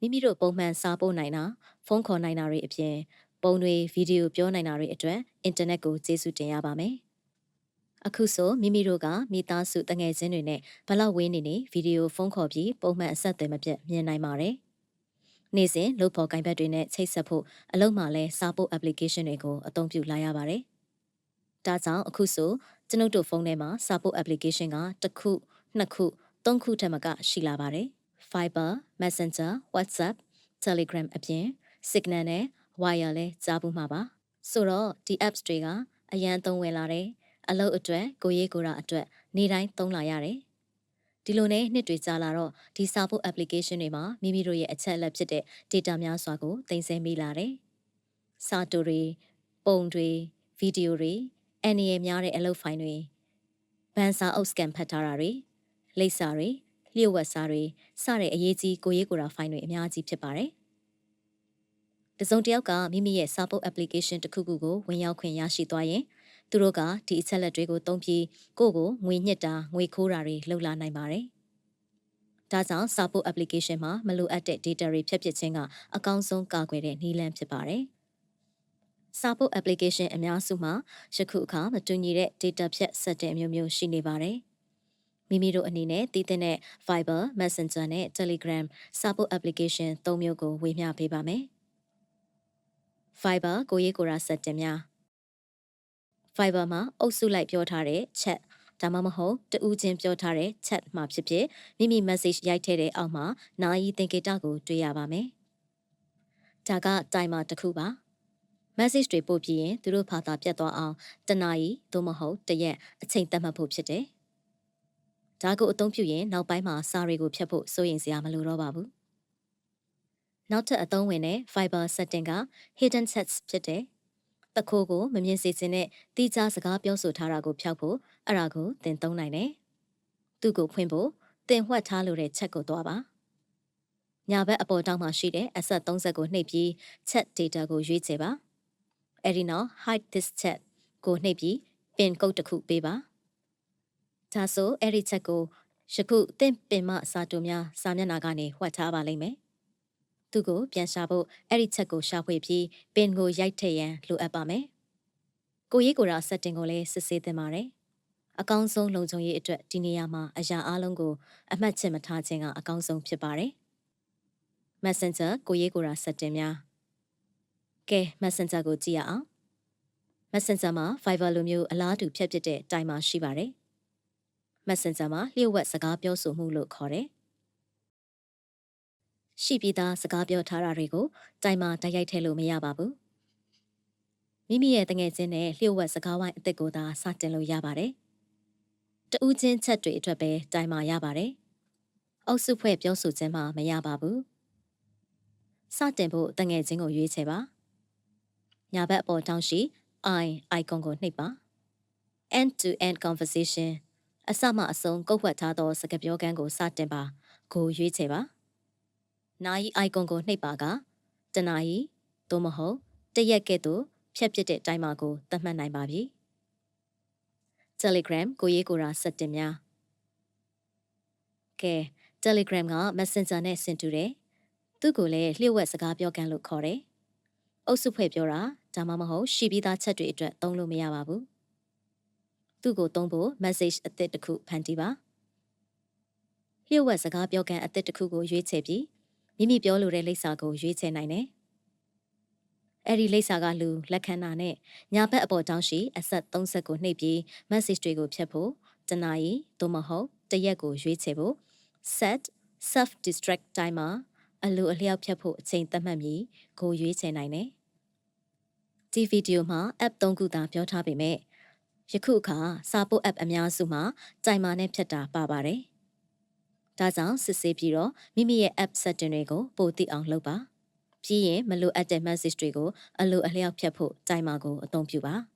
မိမိတို့ပုံမှန်စာပို့နိုင်တာဖုန်းခေါ်နိုင်တာတွေအပြင်ပုံတွေဗီဒီယိုပြောနိုင်တာတွေအတွက်အင်တာနက်ကိုကျေးဇူးတင်ရပါမယ်။အခုဆိုမိမိတို့ကမိသားစုတငယ်ချင်းတွေနဲ့ဘလောက်ဝေးနေနေဗီဒီယိုဖုန်းခေါ်ပြီးပုံမှန်အဆက်အသွယ်မပြတ်မြင်နိုင်ပါတယ်။နေ့စဉ်လုပ်ဖို့ကင်ဘတ်တွေနဲ့ချိတ်ဆက်ဖို့အလုံးမှလည်းစာပို့ application တွေကိုအသုံးပြုလာရပါတယ်။ဒါကြောင့်အခုဆိုကျွန်ုပ်တို့ဖုန်းထဲမှာစာပို့ application ကတစ်ခုနှစ်ခုသုံးခုထက်မကရှိလာပါတယ်။ Viber, Messenger, WhatsApp, Telegram အပြင် Signal နဲ့ Wire လည်းကြားဘူးမှာပါ။ဆိုတော့ဒီ apps တွေကအရန်သုံးဝင်လာတယ်။အလုပ်အတွက်ကိုရေးကိုရာအတွက်နေတိုင်းသုံးလာရတယ်။ဒီလိုနဲ့နှစ်တွေကြာလာတော့ဒီစာဖို့ application တွေမှာမိမိတို့ရဲ့အချက်အလက်ဖြစ်တဲ့ data များစွာကိုတင်ဆက်မိလာတယ်။စာတူတွေပုံတွေဗီဒီယိုတွေအန်ရည်များတဲ့အလုပ်ဖိုင်တွေဘန်စာအုပ်စကန်ဖတ်ထားတာတွေလိပ်စာတွေ လျှို့ဝှက်စာတွေစတဲ့အရေးကြီးကိုရေးကိုရာဖိုင်တွေအများကြီးဖြစ်ပါတယ်။တစုံတစ်ယောက်ကမိမိရဲ့စာပုတ် application တစ်ခုခုကိုဝင်ရောက်ခွင့်ရရှိသွားရင်သူတို့ကဒီအချက်လက်တွေကိုသုံးပြီးကိုယ့်ကိုငွေညစ်တာငွေခိုးတာတွေလုပ်လာနိုင်ပါတယ်။ဒါကြောင့်စာပုတ် application မှာမလိုအပ်တဲ့ data တွေဖြတ်ပစ်ခြင်းကအကောင်းဆုံးကာကွယ်တဲ့နည်းလမ်းဖြစ်ပါတယ်။စာပုတ် application အများစုမှာယခုအခါမတူညီတဲ့ data ဖြတ် setting မျိုးမျိုးရှိနေပါတယ်။ မိမိတို့အနေနဲ့တည်တဲ့ Viber, Messenger နဲ့ Telegram စာပုတ် application ၃မျိုးကိုဝေမျှပေးပါမယ်။ Viber ကိုရေးကိုရာစက်တင်များ Viber မှာအုပ်စုလိုက်ပြောထားတဲ့ chat ဒါမှမဟုတ်တူးချင်းပြောထားတဲ့ chat မှာဖြစ်ဖြစ်မိမိ message ရိုက်ထည့်တဲ့အောက်မှာနာယီသင်္ကေတကိုတွေ့ရပါမယ်။ဒါက timer တစ်ခုပါ။ message တွေပို့ပြီးရင်သူတို့ဖာသာပြတ်သွားအောင်တနာရီသို့မဟုတ်တရက်အချိန်သတ်မှတ်ဖို့ဖြစ်တယ်။ ဒါကိုအသုံးပြုရင်နောက်ပိုင်းမှာစာတွေကိုဖြတ်ဖို့စိုးရိမ်စရာမလိုတော့ပါဘူး။နောက်ထပ်အသုံးဝင်တဲ့ Fiber setting က hidden sets ဖြစ်တယ်။တခိုးကိုမမြင်စေချင်တဲ့တိကျစကားပြောဆိုထားတာကိုဖျောက်ဖို့အဲ့ဒါကိုသင်သုံးနိုင်တယ်။သူ့ကိုဖွင့်ဖို့သင်ဝှက်ထားလို့တဲ့ချက်ကိုသွားပါ။ညာဘက်အပေါ်တောင်းမှာရှိတဲ့ asset 30ကိုနှိပ်ပြီး chat data ကိုရွေးချယ်ပါ။အဲဒီနောက် hide this chat ကိုနှိပ်ပြီး pin code တစ်ခုပေးပါ။ ဒါဆိုအဲ့ဒီချက်ကိုယခုတင့်ပင်မစာတူများစာမျက်နှာကနေဝှက်ထားပါလိမ့်မယ်။သူကိုပြန်ရှာဖို့အဲ့ဒီချက်ကိုရှာဖွေပြီးပင်ကိုရိုက်ထည့်ရန်လိုအပ်ပါမယ်။ကိုရေးကိုရာစက်တင်ကိုလည်းစစ်ဆေးသင့်ပါတယ်။အကောင်းဆုံးလုံခြုံရေးအတွက်ဒီနေရာမှာအရာအလုံးကိုအမှတ်ချက်မထားခြင်းကအကောင်းဆုံးဖြစ်ပါတယ်။ Messenger ကိုရေးကိုရာစက်တင်များကဲ Messenger ကိုကြည့်ရအောင်။ Messenger မှာ Viber လိုမျိုးအလားတူဖြတ်ပစ်တဲ့တိုင်မာရှိပါတယ်။ Messenger မှာလျှို့ဝှက်စကားပြောဆိုမှုလို့ခေါ်တယ်။ရှိပြီးသားစကားပြောထားတာတွေကိုတိုင်မှာတိုက်ရိုက်ထည့်လို့မရပါဘူး။မိမိရဲ့တငယ်ချင်းနဲ့လျှို့ဝှက်စကားဝိုင်းအစ်စ်ကိုသာစတင်လို့ရပါတယ်။တူးချင်းချက်တွေအတွက်ပဲတိုင်မှာရပါတယ်။အုပ်စုဖွဲ့ပြောဆိုခြင်းမှမရပါဘူး။စတင်ဖို့တငယ်ချင်းကိုရွေးချယ်ပါ။ညာဘက်အပေါ်တောင်းရှိ I icon ကိုနှိပ်ပါ။ end to end conversation အစမှအဆုံးကုတ်ဝှက်ထားသောစကားပြောကန်းကိုစတင်ပါကိုရွေးချယ်ပါနာယီ icon ကိုနှိပ်ပါကတနာယီသို့မဟုတ်တရက်ကဲ့သို့ဖြတ်ပစ်တဲ့တိုင်းမှာကိုသတ်မှတ်နိုင်ပါပြီ Telegram ကိုရေးကိုရာစက်တင်များကဲ Telegram က Messenger နဲ့ဆင်တူတယ်သူ့ကိုလည်းလျှို့ဝှက်စကားပြောကန်းလို့ခေါ်တယ်အုပ်စုဖွဲ့ပြောတာဒါမှမဟုတ်ရှိပြီးသားချက်တွေအတွက်သုံးလို့မရပါဘူး သူ့ကိုသုံးဖို့ message အသစ်တစ်ခုဖန်တီးပါလျှို့ဝှက်စကားပြောကန်အသစ်တစ်ခုကိုရွေးချယ်ပြီးမိမိပြောလိုတဲ့လိပ်စာကိုရွေးချယ်နိုင်တယ်အဲ့ဒီလိပ်စာကလူလက်ခံနာနဲ့ညာဘက်အပေါ်တောင်းရှိအဆက်30ကိုနှိပ်ပြီး message တွေကိုဖြတ်ဖို့တနာရီသို့မဟုတ်တရက်ကိုရွေးချယ်ဖို့ set self distract timer အလိုအလျောက်ဖြတ်ဖို့အချိန်သတ်မှတ်ပြီးကိုရွေးချယ်နိုင်တယ်ဒီဗီဒီယိုမှာ app 3ခုသာပြောထားပေမဲ့ ယခုအခါစာပို့ app အများစုမှာတိုင်မာနဲ့ဖြတ်တာပါပါတယ်။ဒါကြောင့်စစ်ဆေးပြီးတော့မိမိရဲ့ app setting တွေကိုပိုသိအောင်လုပ်ပါ။ပြီးရင်မလိုအပ်တဲ့ message တွေကိုအလိုအလျောက်ဖြတ်ဖို့တိုင်မာကိုအသုံးပြုပါ။